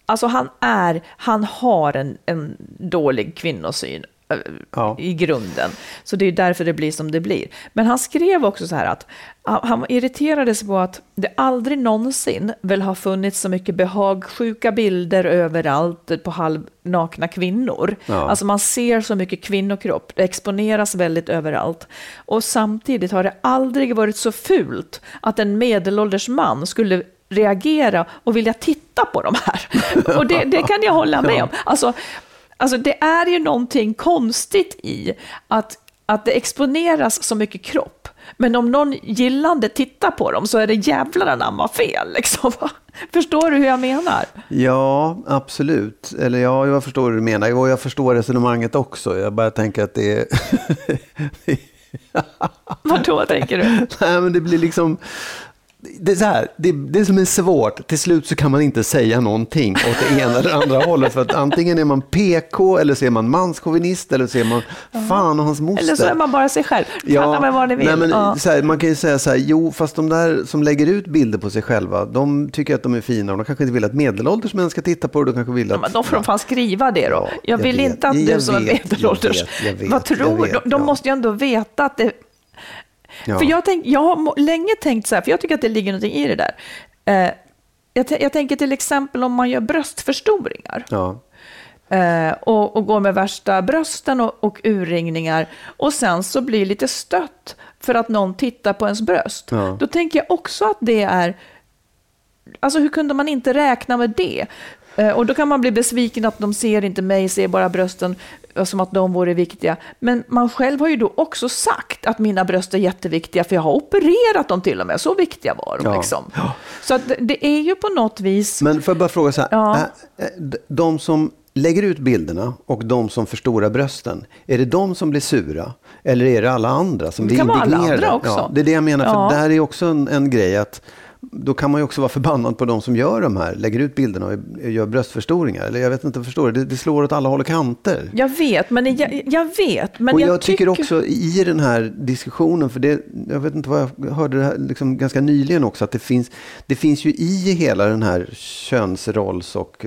Alltså han är, han har en, en dålig kvinnosyn. Ja. i grunden. Så det är därför det blir som det blir. Men han skrev också så här att han han irriterades på att det aldrig någonsin väl har funnits så mycket behagsjuka bilder överallt på halvnakna kvinnor. Ja. Alltså man ser så mycket kvinnokropp, det exponeras väldigt överallt. Och samtidigt har det aldrig varit så fult att en medelålders man skulle reagera och vilja titta på de här. Och det, det kan jag hålla med om. Alltså, alltså det är ju någonting konstigt i att, att det exponeras så mycket kropp. Men om någon gillande tittar på dem så är det jävlar anamma fel. Liksom. Förstår du hur jag menar? Ja, absolut. Eller ja, jag förstår hur du menar. Och jag förstår resonemanget också. Jag bara tänker att det är... Vad då tänker du? Nej, men det blir liksom... Det är så här, det, det som är svårt, till slut så kan man inte säga någonting åt det ena eller andra hållet. För att antingen är man PK, eller så är man manschauvinist, eller så är man fan och hans moster. Eller så är man bara sig själv. Kalla mig vad ni vill. nej, men, Ja. här, man kan ju säga så här, jo, fast de där som lägger ut bilder på sig själva, de tycker att de är fina och de kanske inte vill att medelålders män ska titta på det. De kanske vill att... Ja, men då får de fan skriva det då. Ja, jag jag vill vet. inte att du som är medelålders... jag vet, jag vet, Vad tror vet, de? De ja. måste ju ändå veta att det... Ja. För jag, tänk, jag har länge tänkt så här, för jag tycker att det ligger någonting i det där. Eh, jag, jag tänker till exempel om man gör bröstförstoringar. Ja. Eh, och, och går med värsta brösten och, och urringningar och sen så blir lite stött för att någon tittar på ens bröst. Ja. Då tänker jag också att det är, alltså hur kunde man inte räkna med det? Eh, och då kan man bli besviken att de ser inte mig, ser bara brösten eh, som att de vore viktiga. Men man själv har ju då också sagt att mina bröst är jätteviktiga för jag har opererat dem till och med, så viktiga var de. Ja. Liksom. Så att det, det är ju på något vis... Men får jag bara fråga så här, Ja. d- de som lägger ut bilderna och de som förstorar brösten, är det de som blir sura? Eller är det alla andra som Det blir kan vara alla indignerade? andra också. Ja, det är det jag menar, för Ja. där är också en, en grej att då kan man ju också vara förbannad på de som gör de här, lägger ut bilderna och gör bröstförstoringar. Eller jag vet inte, förstår? Det, det slår åt alla håll och kanter. Jag vet, men jag, jag vet. Men och jag, jag, tycker också i den här diskussionen, för det, jag vet inte vad jag hörde det här liksom ganska nyligen också, att det finns, det finns ju i hela den här könsrolls och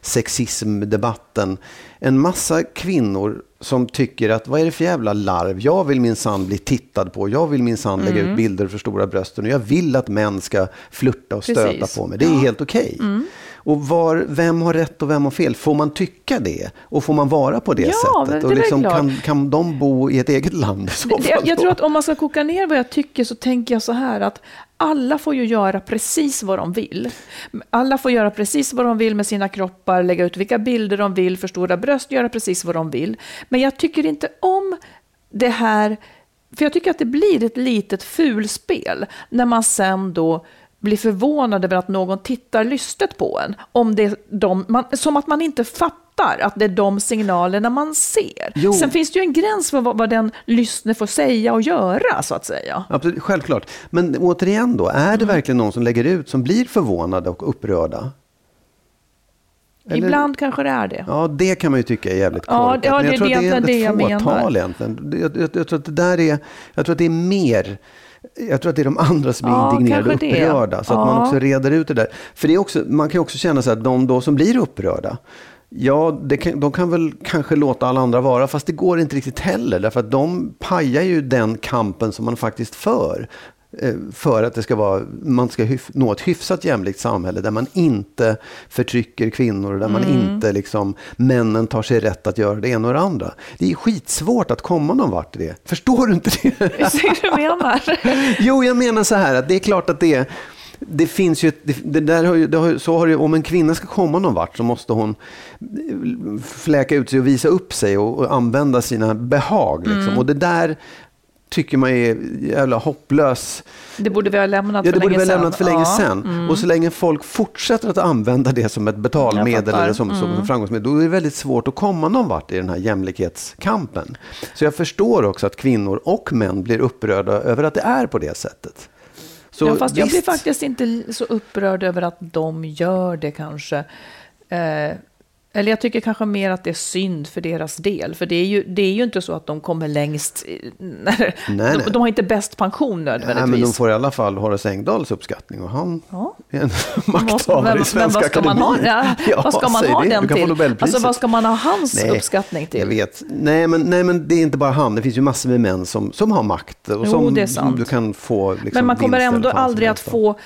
sexismdebatten en massa kvinnor som tycker att vad är det för jävla larv? Jag vill minsann bli tittad på. Jag vill minsann lägga Mm. ut bilder för stora brösten. Och jag vill att män ska flirta och stöta Precis. på mig. Det är helt okej. Mm. Och var, vem har rätt och vem har fel? Får man tycka det? Och får man vara på det Ja, sättet? det Och liksom, kan, kan de bo i ett eget land i så fall? jag, jag tror att om man ska koka ner vad jag tycker så tänker jag så här att alla får ju göra precis vad de vill. Alla får göra precis vad de vill med sina kroppar, lägga ut vilka bilder de vill, förstora bröst, göra precis vad de vill. Men jag tycker inte om det här, för jag tycker att det blir ett litet fulspel när man sen då blir förvånad över att någon tittar lystet på en. Om det är de, man, som att man inte fattar att det är de signalerna man ser. Jo. Sen finns det ju en gräns för vad, vad den lyssnar får säga och göra, så att säga. Absolut, självklart. Men återigen då, är Mm. det verkligen någon som lägger ut som blir förvånade och upprörda? Eller- Ibland kanske det är det. Ja, det kan man ju tycka är jävligt korkat. ja, Men det jag är tror att det- är det ett jag menar. fåtal egentligen. Jag, jag, jag tror att det där är, jag tror att det är mer, jag tror att det är de andra som är Ja, indignerade och upprörda. Så att man Ja. också reder ut det där. För det är också, man kan ju också känna så att de då som blir upprörda, Ja, kan, de kan väl kanske låta alla andra vara, fast det går inte riktigt heller. Därför att de pajar ju den kampen som man faktiskt för. Eh, För att det ska vara, man ska hyf, nå ett hyfsat jämlikt samhälle där man inte förtrycker kvinnor och där man Mm. inte liksom, männen tar sig rätt att göra det ena och det andra. Det är skitsvårt att komma någon vart i det. Förstår du inte det? Hur du menar. Jo, jag menar så här att det är klart att det är det finns ju, det, där har ju, det har, så har det, ju- om en kvinna ska komma någon vart så måste hon fläka ut sig och visa upp sig och, och använda sina behag. Liksom. Mm. Och det där tycker man är jävla hopplös. Det borde vi ha lämnat Ja, för det borde länge vi ha lämnat för länge Ja. sedan. Mm. Och så länge folk fortsätter att använda det som ett betalmedel eller som, som Mm. framgångsmedel, då är det väldigt svårt att komma någon vart i den här jämlikhetskampen. Så jag förstår också att kvinnor och män blir upprörda över att det är på det sättet. Så ja, fast jag blir visst- faktiskt inte så upprörd över att de gör det kanske. Eh, Eller jag tycker kanske mer att det är synd för deras del. För det är ju, det är ju inte så att de kommer längst. När, Nej, de, nej. de har inte bäst pension Ja, nödvändigtvis. men de får i alla fall Horace Engdahls uppskattning och han Ja. är en makthavare i Svenska man ha, Akademin. ja, vad ska man ha det. den till? Alltså vad ska man ha hans Nej, uppskattning till? Jag vet. Nej men, nej, men det är inte bara han. Det finns ju massor med män som, som har makt. Och Jo, som, som du kan få liksom, Men man kommer ändå aldrig att få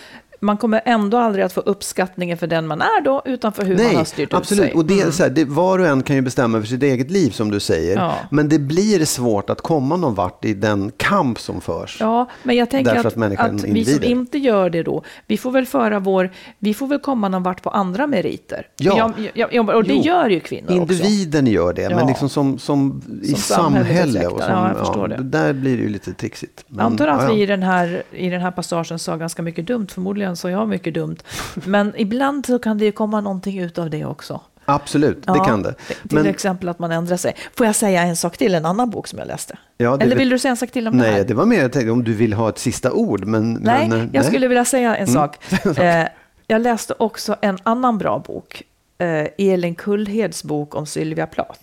man kommer ändå aldrig att få uppskattningen för den man är då, utan för hur man har Nej, styrt absolut. ut sig. Mm. Och det är så här, det, var och en kan ju bestämma för sitt eget liv som du säger. Ja. Men det blir svårt att komma någon vart i den kamp som förs. Ja, men jag tänker att, att att, vi som inte gör det då, vi får väl föra vår, vi får väl komma någon vart på andra meriter. Ja. Jag, jag, och det Jo. gör ju kvinnor också. Individen gör det, Ja. men liksom som, som, i Som samhället samhälle. Och som, Ja. Där blir det ju lite trixigt. Men, Jag antar att vi i den, här, i den här passagen sa ganska mycket dumt, förmodligen sa jag mycket dumt. Men ibland så kan det ju komma någonting ut av det också. Absolut, det Ja, kan det. Till Men, exempel att man ändrar sig. Får jag säga en sak till, en annan bok som jag läste? Ja, Eller vill du säga en sak till om det här? nej, det var mer jag tänkte om du vill ha ett sista ord. Men, Nej, men, eh, jag skulle vilja säga en Mm. sak. Eh, jag läste också en annan bra bok, eh, Elin Kullheds bok om Sylvia Plath.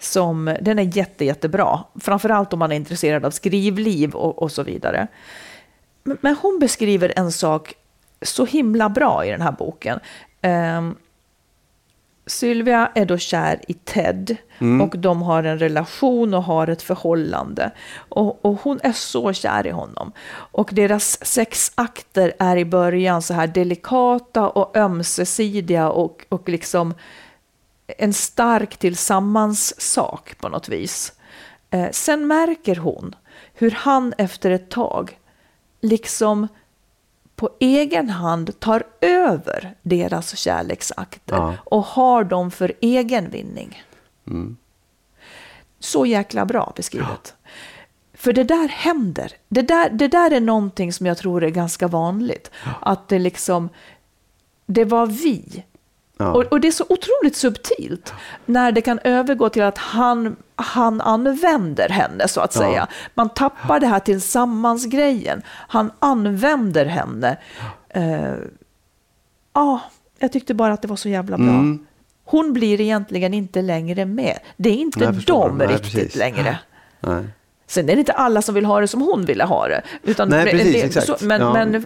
Som, den är jätte, jättebra, framförallt om man är intresserad av skrivliv och, och så vidare. Men, hon beskriver en sak så himla bra i den här boken. Ehm, Sylvia är då kär i Ted och de har en relation och har ett förhållande. Och, och hon är så kär i honom. Och deras sexakter är i början så här delikata och ömsesidiga och, och liksom en stark tillsammanssak på något vis. Eh, sen märker hon hur han efter ett tag liksom på egen hand tar över deras kärleksakter Ja. och har dem för egen vinning. Mm. Så jäkla bra beskrivet. För det där händer. Det där, det där är någonting som jag tror är ganska vanligt. Att det liksom, det var vi. Ja. Och, och det är så otroligt subtilt när det kan övergå till att han, han använder henne så att Ja. säga. Man tappar det här tillsammansgrejen. Han använder henne. Ja, jag tyckte bara att det var så jävla bra. Mm. Hon blir egentligen inte längre med. Det är inte Nej, jag förstår. de Nej, riktigt precis. längre. Nej. Sen är det inte alla som vill ha det som hon ville ha det. Utan Nej, precis, det, exakt. Så, men, men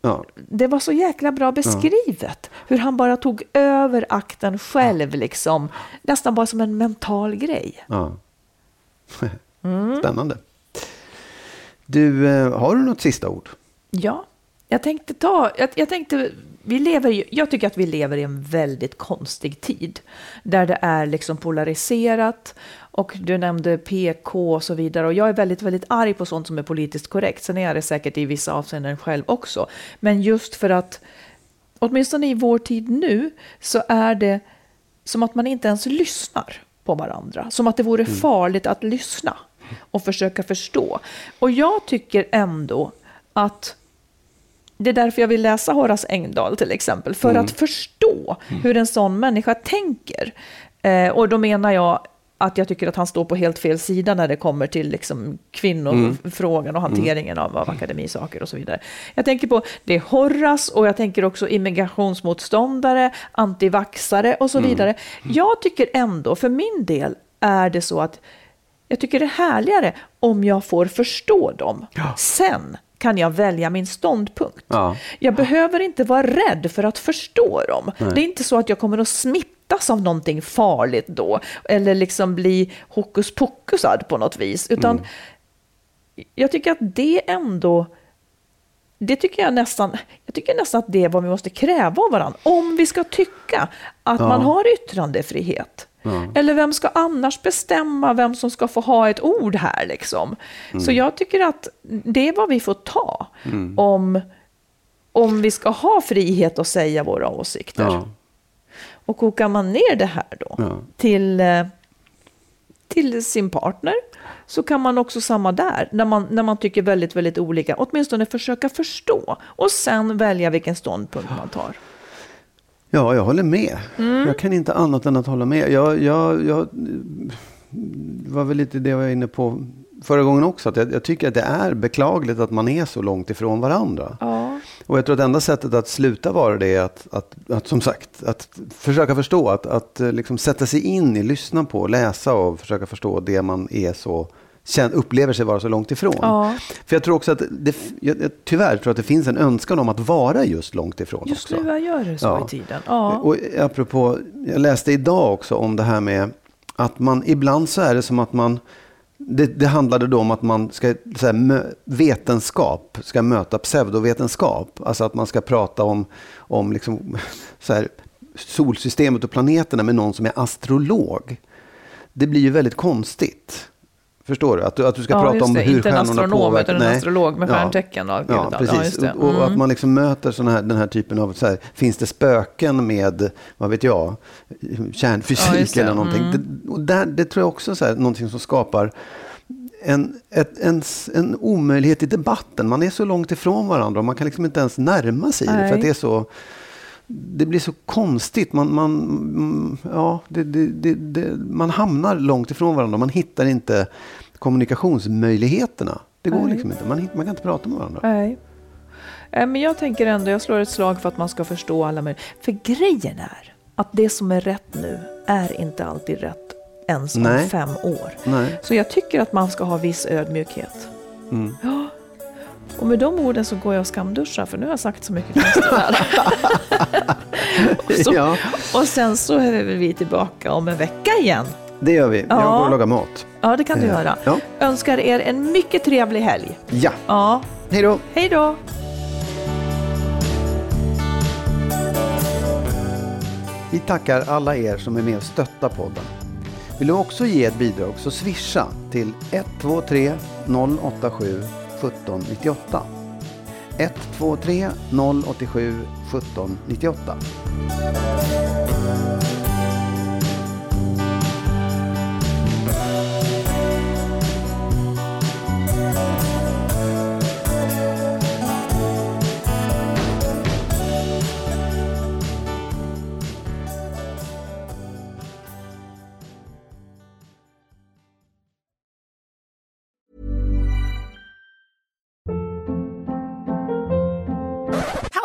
Ja. det var så jäkla bra beskrivet. Hur han bara tog över akten själv, liksom. nästan bara som en mental grej. Ja. Mm. Spännande. Du, eh, har du något sista ord? Ja, jag tänkte ta, jag, jag tänkte, vi lever ju, jag tycker att vi lever i en väldigt konstig tid. Där det är liksom polariserat och du nämnde PK och så vidare. Och jag är väldigt, väldigt arg på sånt som är politiskt korrekt. Sen är jag det säkert i vissa avseenden själv också. Men just för att, åtminstone i vår tid nu, så är det som att man inte ens lyssnar på varandra. Som att det vore farligt att lyssna och försöka förstå. Och jag tycker ändå att det är därför jag vill läsa Horace Engdahl till exempel, för att förstå hur en sån människa tänker. Eh, och då menar jag att jag tycker att han står på helt fel sida när det kommer till liksom kvinnofrågan och hanteringen av, av akademisaker och så vidare. Jag tänker på det är Horace och jag tänker också immigrationsmotståndare, antivaxare och så vidare. Jag tycker ändå, för min del, är det så att jag tycker det är härligare om jag får förstå dem. Sen kan jag välja min ståndpunkt. Ja. Jag behöver inte vara rädd för att förstå dem. Det är inte så att jag kommer att smittas av någonting farligt då, eller liksom bli hokus pokusad på något vis, utan jag tycker att det ändå det tycker jag nästan, jag tycker nästan att det är vad vi måste kräva av varandra. Om vi ska tycka att man har yttrandefrihet. Eller vem ska annars bestämma vem som ska få ha ett ord här liksom? Så jag tycker att det är vad vi får ta om, om vi ska ha frihet att säga våra åsikter. Ja. Och kokar man ner det här då Ja. till, eh, till sin partner så kan man också samma där, när man, när man tycker väldigt, väldigt olika, åtminstone försöka förstå och sen välja vilken ståndpunkt man tar. Ja, jag håller med. Mm. Jag kan inte annat än att hålla med. Jag, jag, jag var väl lite det jag var inne på förra gången också. Att jag, jag tycker att det är beklagligt att man är så långt ifrån varandra. Ja. Och jag tror att enda sättet att sluta vara det är att, att, att som sagt, att försöka förstå, att, att eh, liksom sätta sig in i, lyssna på, läsa och försöka förstå det man är så upplever sig vara så långt ifrån. Ja. För jag tror också att det, jag, jag, tyvärr tror att det finns en önskan om att vara just långt ifrån Just också. nu gör det så Ja. i tiden. Ja. Och apropå, jag läste idag också om det här med att man ibland så är det som att man det, det handlade då om att man ska, så här, mö, vetenskap ska möta pseudovetenskap. Alltså att man ska prata om, om liksom, så här, solsystemet och planeterna med någon som är astrolog. Det blir ju väldigt konstigt. Förstår du? Att du, att du ska Ja, prata om det. hur Inte en stjärnorna astronom, påverkar. utan en astrolog med Ja. stjärntecken Ja. Ja, precis. just det. Och, och att Mm. man liksom möter såna här, den här typen av, så här, finns det spöken med, vad vet jag, kärnfysik Ja, det. eller någonting. Mm. Det, och där, det tror jag också är så här, någonting som skapar en, ett, en, en omöjlighet i debatten. Man är så långt ifrån varandra och man kan liksom inte ens närma sig det. Nej. För att det är så... Det blir så konstigt. Man, man, ja, det, det, det, man hamnar långt ifrån varandra. Man hittar inte kommunikationsmöjligheterna. Det går Nej. liksom inte. Man, man kan inte prata med varandra. Nej. Eh, Men jag tänker ändå, jag slår ett slag för att man ska förstå alla möjliga. För grejen är att det som är rätt nu är inte alltid rätt ens om Nej. fem år. Nej. Så jag tycker att man ska ha viss ödmjukhet. Mm. Ja. Och med de orden så går jag och skamduschar för nu har jag sagt så mycket konstigt här. och, så, Ja. och sen så är vi tillbaka om en vecka igen. Det gör vi. Jag Ja. går och lagar mat. Ja, det kan du Eh, göra. ja. Önskar er en mycket trevlig helg. Ja, Ja, hej då. hej då! Vi tackar alla er som är med och stöttar podden. Vill du också ge ett bidrag så swisha till 123 087 1798. 123 087 1798.